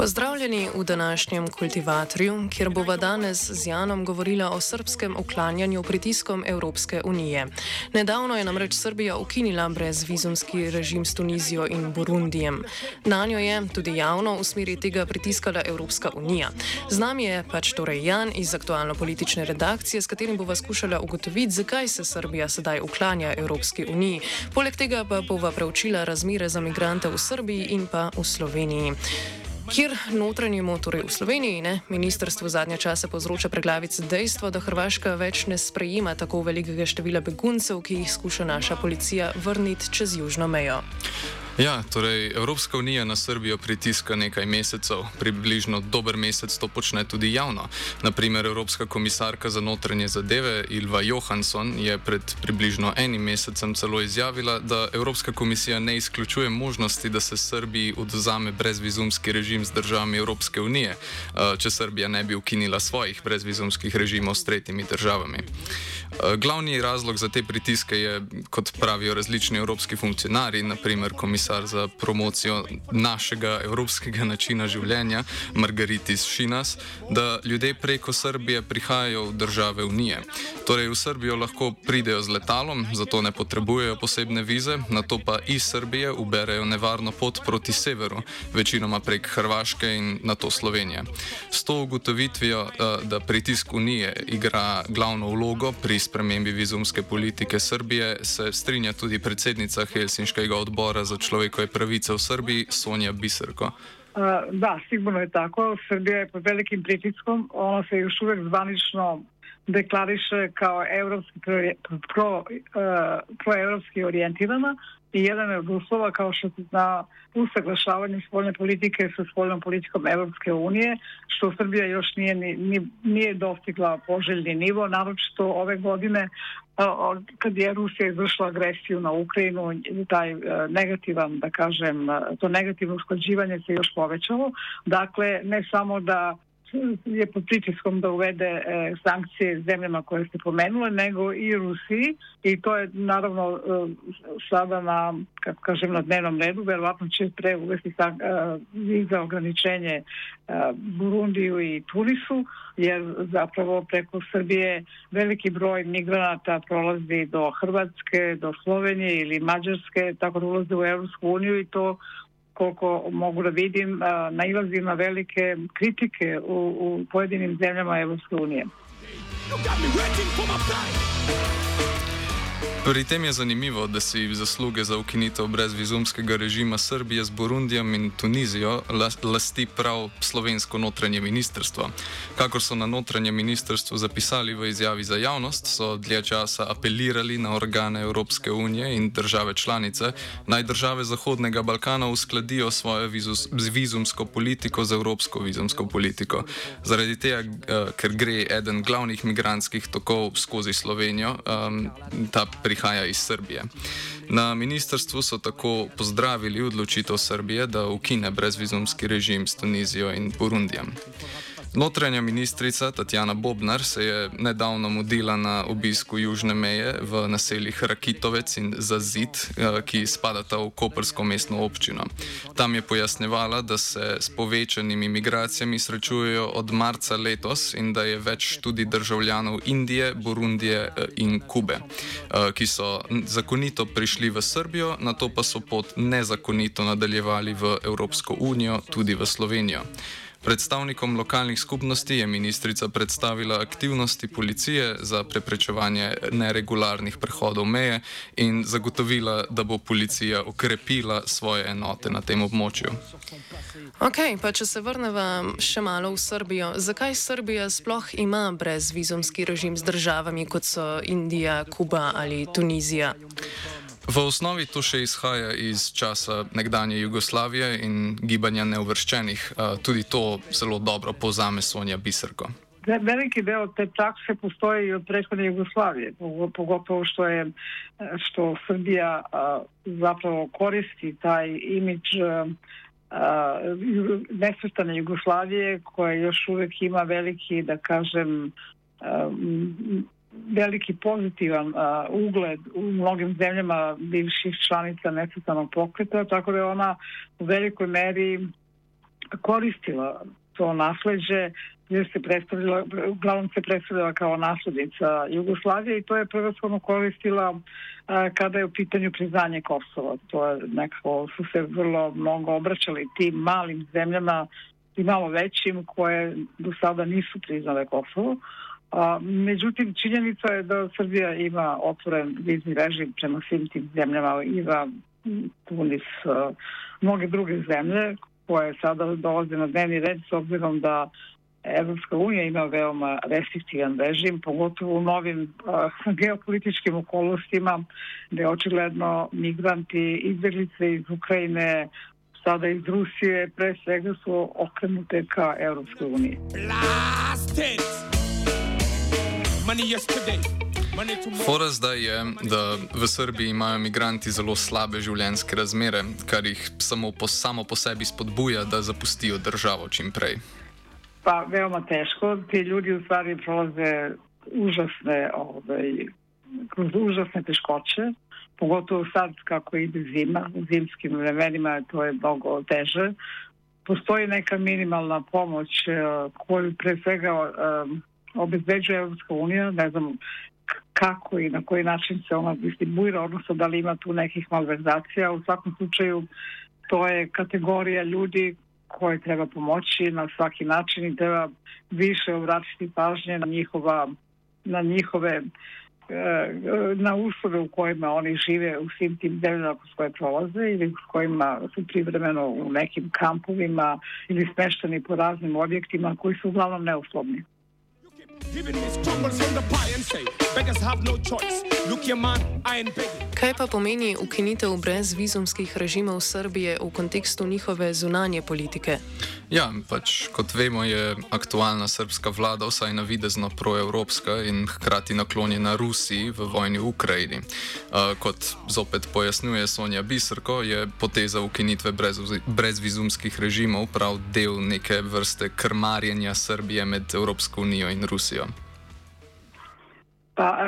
Pozdravljeni v današnjem kultivatorju, kjer bova danes z Janom govorila o srpskem uklanjanju pritiskom Evropske unije. Nedavno je namreč Srbija ukinila brezvizumski režim s Tunizijo in Burundijem. Na njo je tudi javno v smeri tega pritiskala Evropska unija. Z nami je pač torej Jan iz aktualno politične redakcije, s katerim bova skušala ugotoviti, zakaj se Srbija sedaj uklanja Evropski uniji. Poleg tega pa bova preučila razmere za migrante v Srbiji in pa v Sloveniji kjer notranjemu, torej v Sloveniji, ne, ministrstvo zadnje čase povzroča preglavice dejstvo, da Hrvaška več ne sprejema tako velikega števila beguncev, ki jih skuša naša policija vrniti čez južno mejo. Ja, torej Evropska unija na Srbijo pritiska nekaj mesecev, približno dober mesec to počne tudi javno. Naprimer, Evropska komisarka za notranje zadeve Ilva Johansson je pred približno enim mesecem celo izjavila, da Evropska komisija ne izključuje možnosti, da se Srbiji odzame brezvizumski režim z državami Evropske unije, če Srbija ne bi ukinila svojih brezvizumskih režimov s tretjimi državami. Glavni razlog za te pritiske je, kot pravijo različni evropski funkcionarji, naprimer komisar komisar za promocijo našega evropskega načina življenja, Margaritis Šinas, da ljudje preko Srbije prihajajo v države Unije. Torej, v Srbijo lahko pridejo z letalom, zato ne potrebujejo posebne vize, na to pa iz Srbije uberejo nevarno pot proti severu, večinoma prek Hrvaške in na to Slovenije. S to ugotovitvijo, eh, da pritisk Unije igra glavno vlogo pri spremembi vizumske politike Srbije, se strinja tudi predsednica Helsinškega odbora za človeške človekove pravice v Srbiji, Sonja Biserko. Uh, da, sigurno je tako. Srbija je pod velikim pritiskom. Ona se još uvek zvanično deklariše kao evropski, pro, uh, proevropski orijentirana i jedan je od uslova kao što se zna usaglašavanje spoljne politike sa spoljnom politikom Evropske unije, što Srbija još nije, ni, nije dostigla poželjni nivo, naročito ove godine kad je Rusija izvršila agresiju na Ukrajinu, taj negativan, da kažem, to negativno usklađivanje se još povećalo. Dakle, ne samo da je pod pritiskom da uvede e, sankcije zemljama koje ste pomenule, nego i Rusiji. I to je naravno e, sada na, kako kažem, na dnevnom redu, verovatno će pre uvesti e, viza ograničenje e, Burundiju i Tunisu, jer zapravo preko Srbije veliki broj migranata prolazi do Hrvatske, do Slovenije ili Mađarske, tako da ulaze u Europsku uniju i to koliko mogu da vidim, nailazi na velike kritike u, u pojedinim zemljama Evropske unije. Pri tem je zanimivo, da si zasluge za ukinitev brezvizumskega režima Srbije z Burundijem in Tunizijo lasti prav slovensko notranje ministrstvo. Kakor so na notranje ministrstvo zapisali v izjavi za javnost, so dlje časa apelirali na organe Evropske unije in države članice, naj države Zahodnega Balkana uskladijo svojo vizumsko politiko z evropsko vizumsko politiko. Zaradi tega, eh, ker gre eden glavnih migranskih tokov skozi Slovenijo, ta prihaja iz Srbije. Na ministrstvu so tako pozdravili odločitev Srbije, da ukine brezvizumski režim s Tunizijo in Burundijem. Notranja ministrica Tatjana Bobnar se je nedavno mudila na obisku južne meje v naseljih Rakitovec in Zazid, eh, ki spadata v Kopersko mestno občino. Tam je pojasnevala, da se s povečanimi migracijami srečujejo od marca letos in da je več tudi državljanov Indije, Burundije eh, in Kube, eh, ki so zakonito prišli v Srbijo, na to pa so pot nezakonito nadaljevali v Evropsko unijo, tudi v Slovenijo. Predstavnikom lokalnih skupnosti je ministrica predstavila aktivnosti policije za preprečevanje neregularnih prehodov meje in zagotovila, da bo policija okrepila svoje enote na tem območju. Ok, pa če se vrnemo še malo v Srbijo, zakaj Srbija sploh ima brezvizumski režim z državami kot so Indija, Kuba ali Tunizija? V osnovi to še izhaja iz časa nekdanje Jugoslavije in gibanja neuvrščenih. Tudi to zelo dobro pozame Sonja Biserko. Veliki deo te prakse postoji od prethodne Jugoslavije, pogotovo što je što Srbija zapravo koristi taj imidž nesvrstane Jugoslavije koja još uvek ima veliki, da kažem, veliki pozitivan uh, ugled u mnogim zemljama bivših članica nesvrstanog pokreta, tako da je ona u velikoj meri koristila to nasleđe jer se predstavila, uglavnom se predstavila kao naslednica Jugoslavije i to je prvenstveno koristila uh, kada je u pitanju priznanje Kosova. To je nekako su se vrlo mnogo obraćali tim malim zemljama i malo većim koje do sada nisu priznale Kosovo. A, međutim, činjenica je da Srbija ima otvoren vizni režim prema svim tim zemljama, Iva, Tunis, a, mnoge druge zemlje koje sada dolaze na dnevni red s obzirom da Evropska unija ima veoma restriktivan režim, pogotovo u novim a, geopolitičkim okolnostima gde očigledno migranti, izbjeglice iz Ukrajine, sada iz Rusije, pre svega su okrenute ka Evropskoj uniji. Blasted! Fora zdaj je, da v Srbiji imajo imigranti zelo slabe življenjske razmere, kar jih samo po, samo po sebi spodbuja, da zapustijo državo čim prej. Pa, veoma težko. Ti ljudje v stvari prolaze užasne, ovaj, kroz užasne teškoće, pogotovo sad kako ide zima, u zimskim vremenima to je mnogo teže. Postoji neka minimalna pomoć koju pre svega um, obezbeđuje Evropska unija, ne znam kako i na koji način se ona distribuira, odnosno da li ima tu nekih malverzacija. U svakom slučaju to je kategorija ljudi koje treba pomoći na svaki način i treba više obratiti pažnje na njihova na njihove na uslove u kojima oni žive u svim tim zemljama kroz koje prolaze ili s kojima su privremeno u nekim kampovima ili smešteni po raznim objektima koji su uglavnom neuslovni. Kaj pa pomeni ukinitev brezvizumskih režimov Srbije v kontekstu njihove zunanje politike? Ja, pač kot vemo, je aktualna srpska vlada vsaj navidezno proevropska in hkrati naklonjena Rusiji v vojni v Ukrajini. Uh, kot zopet pojasnjuje Sonja Biserko, je poteza ukinitve brezvizumskih režimov prav del neke vrste krmarjenja Srbije med Evropsko unijo in Rusijo. Pa,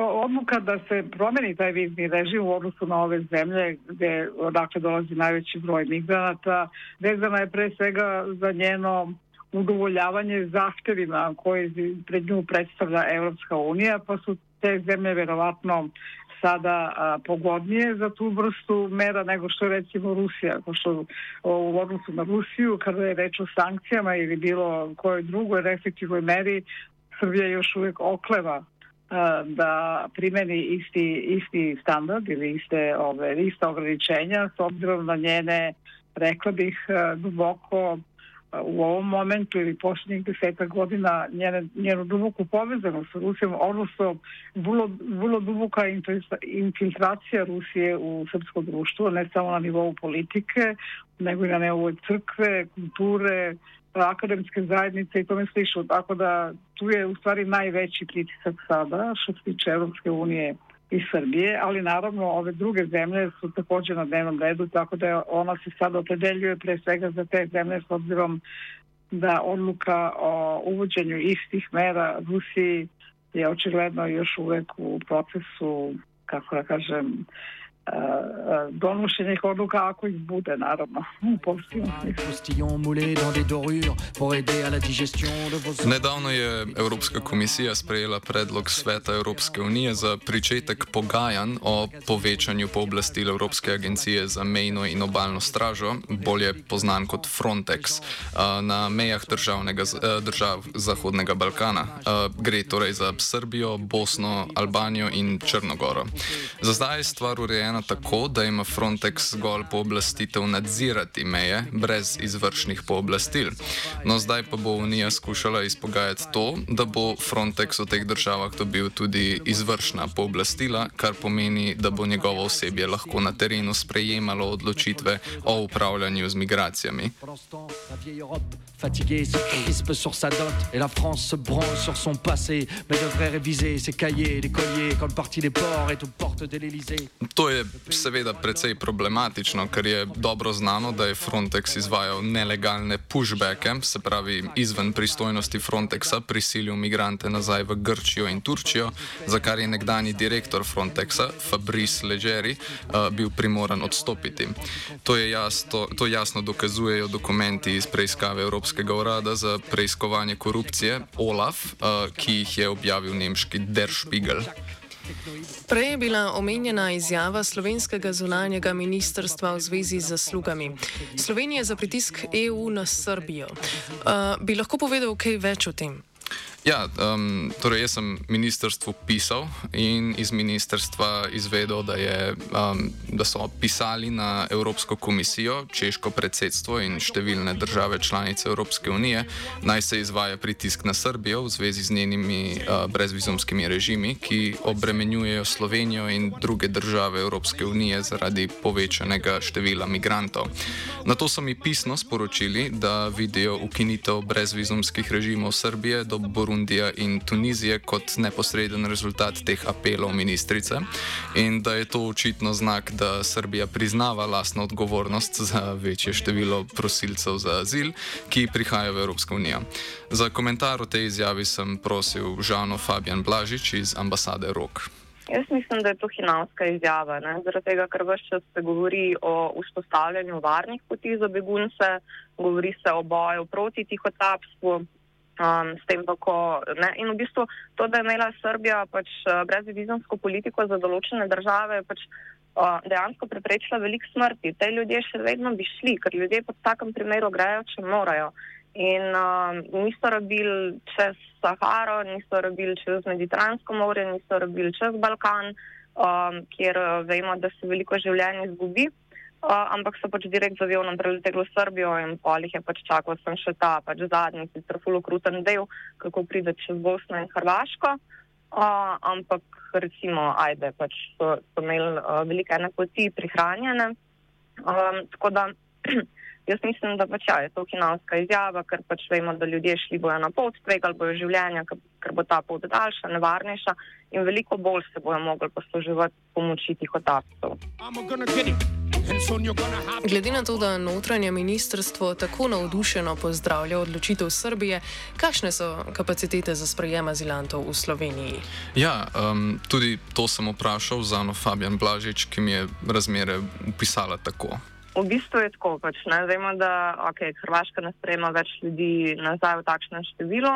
odluka da se promeni taj vizni režim u odnosu na ove zemlje gde odakle dolazi najveći broj migranata, vezana je pre svega za njeno udovoljavanje zahtevima koje pred nju predstavlja Evropska unija, pa su te zemlje verovatno sada a, pogodnije za tu vrstu mera nego što recimo Rusija, pošto u odnosu na Rusiju kada je reč o sankcijama ili bilo kojoj drugoj restriktivnoj meri Srbija još uvek okleva da primeni isti, isti standard ili iste, ove, ista ograničenja s obzirom na njene, rekla bih, duboko u ovom momentu ili posljednjih deseta godina njene, njenu duboku povezanost sa Rusijom, odnosno vrlo, vrlo duboka infiltracija Rusije u srpsko društvo, ne samo na nivou politike, nego i na nivou crkve, kulture, akademske zajednice i tome slično. Tako da tu je u stvari najveći pritisak sada što se tiče Europske unije i Srbije, ali naravno ove druge zemlje su također na dnevnom redu, tako da ona se sada opredeljuje pre svega za te zemlje s obzirom da odluka o uvođenju istih mera Rusiji je očigledno još uvek u procesu, kako da kažem, donošenje odluka ako ih bude, naravno, u pozitivnom Nedavno je Evropska komisija sprejela predlog Sveta Evropske unije za pričetek pogajanj o povečanju pooblastil Evropske agencije za mejno in obaljno stražo, bolje znan kot Frontex, na mejah držav Zahodnega Balkana. Gre torej za Srbijo, Bosno, Albanijo in Črnogoro. Za zdaj je stvar urejena urejena tako, da ima Frontex zgolj pooblastitev nadzirati meje, brez izvršnih pooblastil. No, zdaj pa bo Unija skušala izpogajati to, da bo Frontex v teh državah dobil tudi izvršna pooblastila, kar pomeni, da bo njegovo osebje lahko na terenu sprejemalo odločitve o upravljanju z migracijami. Fatigué, se crispe sur sa dot et la France se branle sur son passé, mais devrait réviser ses cahiers, les colliers, quand le parti des ports est aux portes de l'Elysée. To je seveda precej problematično, ker je dobro znano, da je Frontex izvajal nelegalne pushbacke, se pravi izven pristojnosti Frontexa, prisilil migrante nazaj v Grčijo in Turčijo, za kar je nekdani direktor Frontexa, Fabrice Leggeri, uh, bil primoran odstopiti. To, jasno, to jasno dokazujejo dokumenti iz preiskave Evropskega urada za preiskovanje korupcije, OLAF, uh, ki jih je objavil nemški Der Spiegel. Prej je bila omenjena izjava slovenskega zunanjega ministrstva v zvezi z zaslugami. Slovenija za pritisk EU na Srbijo. Uh, bi lahko povedal kaj več o tem? Ja, um, torej jaz sem ministrstvu pisal in iz ministrstva izvedel, da, je, um, da so pisali na Evropsko komisijo, Češko predsedstvo in številne države članice Evropske unije, naj se izvaja pritisk na Srbijo v zvezi z njenimi uh, brezvizumskimi režimi, ki obremenjujejo Slovenijo in druge države Evropske unije zaradi povečanega števila migrantov. Na to so mi pisno sporočili, da vidijo ukinitev brezvizumskih režimov Srbije do Burundija. Burundija in Tunizije kot neposreden rezultat teh apelov ministrice in da je to očitno znak, da Srbija priznava lastno odgovornost za večje število prosilcev za azil, ki prihajajo v Evropsko unijo. Za komentar o tej izjavi sem prosil Žano Fabian Blažič iz ambasade Rok. Jaz mislim, da je to hinavska izjava, ne? zaradi tega, ker vse čas se govori o vzpostavljanju varnih poti za begunce, govori se o boju proti tihotapstvu, Um, s tem, kako, in v bistvu to, da je imela Srbija pač uh, brezvizumsko politiko za določene države, pač uh, dejansko preprečila veliko smrti. Te ljudje še vedno bi šli, ker ljudje pod takem primeru grejo, če morajo. In um, niso rabili čez Saharo, niso rabili čez Mediteransko more, niso rabili čez Balkan, um, kjer uh, vemo, da se veliko življenj izgubi ampak so pač direkt z avionom preleteli v Srbijo in polih je pač čakal sem še ta pač zadnji, sicer fulokruten del, kako pride čez Bosno in Hrvaško. Uh, ampak recimo, ajde, pač so, so imeli uh, velike ene poti prihranjene. Um, tako da jaz mislim, da pač ja, je to kinavska izjava, ker pač vemo, da ljudje šli bojo na pot, tvegali bojo življenja, ker, ker bo ta pot daljša, nevarnejša in veliko bolj se bojo mogli posluževati pomoči tih otapcev. Glede na to, da notranje ministrstvo tako navdušeno pozdravlja odločitev Srbije, kakšne so kapacitete za sprejem azilantov v Sloveniji? Ja, um, tudi to sem vprašal za Ano Fabian Blažič, ki mi je razmere upisala tako. V bistvu je tako, pač, ne vemo, da okay, Hrvaška ne sprejema več ljudi nazaj v takšnem številu.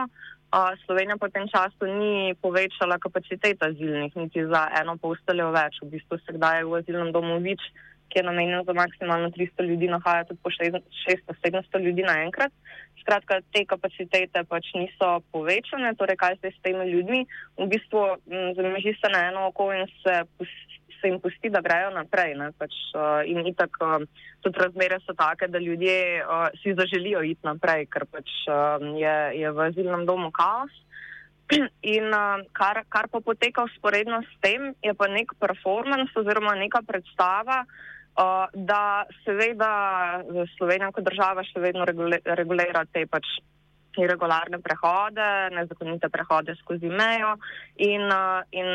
Uh, Slovenija po tem času ni povečala kapacitet azilnih, niti za eno posteljo več. V bistvu se kdaj v azilnem domu več ki je namenjen za maksimalno 300 ljudi, nahaja tudi po 600-700 ljudi naenkrat. Skratka, te kapacitete pač niso povečane, torej kaj se s temi ljudmi, v bistvu zmeži se na eno oko in se, se jim pusti, da grejo naprej. Pač, uh, in itak uh, tudi razmere so take, da ljudje uh, si zaželijo iti naprej, ker pač uh, je, je v azilnem domu kaos. In uh, kar, kar pa poteka usporedno s tem, je pa nek performance oziroma neka predstava, uh, da seveda Slovenija kot država še vedno regulira te pač irregularne prehode, nezakonite prehode skozi mejo in, in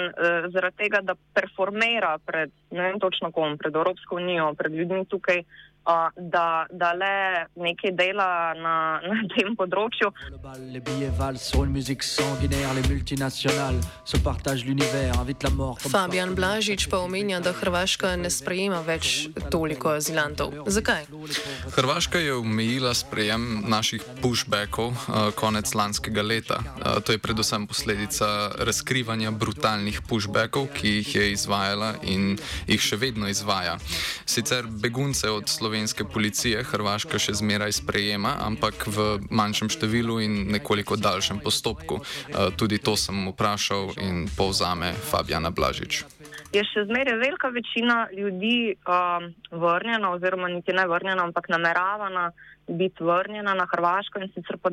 zaradi tega, da performira pred, ne vem točno kom, pred Evropsko unijo, pred ljudmi tukaj, uh, da, da le nekaj dela na, na tem področju. Les billets valent sur une musique sanguinaire, les multinationales se partagent l'univers, invitent la mort. comme Fabijan Blažič pa omenja, da Hrvaška ne sprejema več toliko azilantov. Zakaj? Hrvaška je omejila sprejem naših pushbackov uh, konec lanskega leta. Uh, to je predvsem posledica razkrivanja brutalnih pushbackov, ki jih je izvajala in jih še vedno izvaja. Sicer begunce od slovenske policije Hrvaška še zmeraj sprejema, ampak v manjšem številu in nekoliko daljšem postopku. Uh, tudi to sem vprašal in povzame Fabjana Blažič. je še zmeraj velika večina ljudi um, vrnjena, oziroma niti ne vrnjena, ampak nameravana biti vrnjena na Hrvaško in sicer po,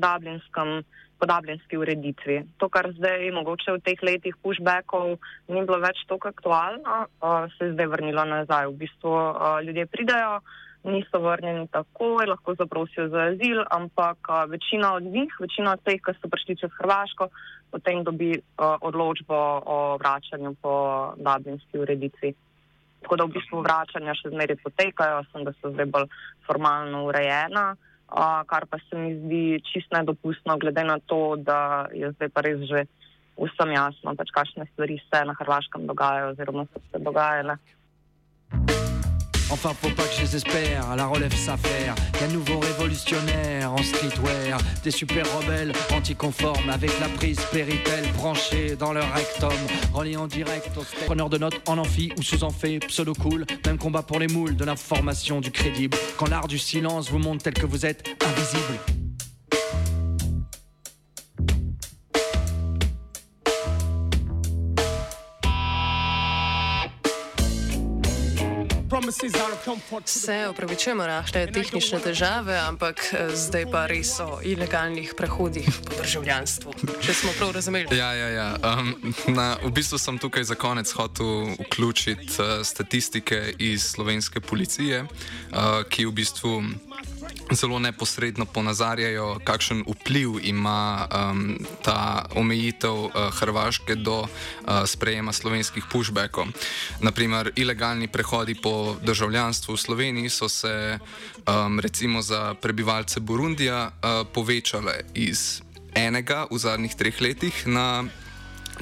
po dublinski ureditvi. To, kar zdaj mogoče v teh letih pushbackov ni bilo več tako aktualno, uh, se je zdaj vrnilo nazaj. V bistvu uh, ljudje pridajo. Niso vrnjeni takoj, lahko zaprosijo za azil, ampak a, večina od njih, večina od teh, ki so prišli čez Hrvaško, potem dobi a, odločbo o vračanju po dublinski ureditvi. Tako da v bistvu vračanja še zmeraj potekajo, sem da so zdaj bolj formalno urejena, a, kar pa se mi zdi čist nedopustno, glede na to, da je zdaj pa res že vsem jasno, pač kakšne stvari se na Hrvaškem dogajajo oziroma so se dogajale. Enfin, faut pas que je les espère, la relève s'affaire. Y'a de nouveaux révolutionnaires en streetwear, des super rebelles anticonformes avec la prise Péritel branchée dans leur rectum. Relié en direct aux preneurs de notes en amphi ou sous amphi, pseudo cool. Même combat pour les moules, de l'information, du crédible. Quand l'art du silence vous montre tel que vous êtes invisible. Se opravičujemo, rahle tehnične težave, ampak eh, zdaj pa res o ilegalnih prehodih po državljanstvu. Če smo prav razumeli. Ja, ja, ja. Um, na, v bistvu sem tukaj za konec hotel vključiti uh, statistike iz slovenske policije, uh, ki v bistvu zelo neposredno ponazarjajo, kakšen vpliv ima um, ta omejitev uh, Hrvaške do uh, sprejema slovenskih pushbackov. Naprimer, ilegalni prehodi po državljanstvu v Sloveniji so se um, recimo za prebivalce Burundija uh, povečale iz enega v zadnjih treh letih na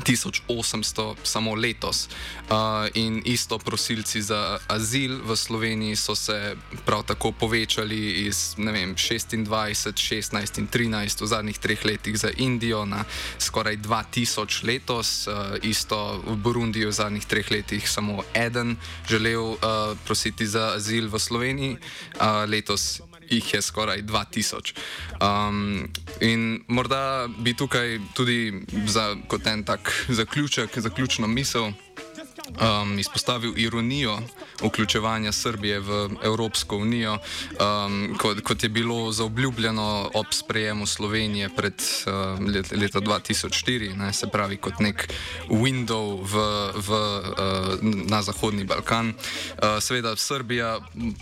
1800 samo letos. Uh, in isto prosilci za azil v Sloveniji so se prav tako povečali iz vem, 26, 16 in 13 v zadnjih treh letih za Indijo na skoraj 2000 letos. Uh, isto v Burundiju v zadnjih treh letih samo eden želel uh, prositi za azil v Sloveniji, uh, letos jih je skoraj 2000. Um, in morda bi tukaj tudi za, kot en tak zaključek, zaključno misel. Um, izpostavil ironijo vključevanja Srbije v Evropsko unijo, um, kot, kot je bilo zaobljubljeno ob sprejemu Slovenije pred um, let, leta 2004, ne, se pravi kot nek window v, v, uh, na Zahodni Balkan. Uh, seveda Srbija,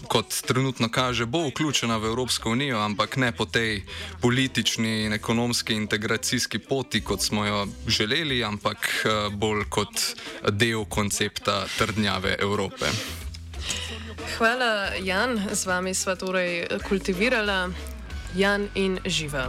kot trenutno kaže, bo vključena v Evropsko unijo, ampak ne po tej politični in ekonomski integracijski poti, kot smo jo želeli, ampak uh, bolj kot del koncepta trdnjave Evrope. Hvala, Jan. Z vami sva torej kultivirala Jan in Živa.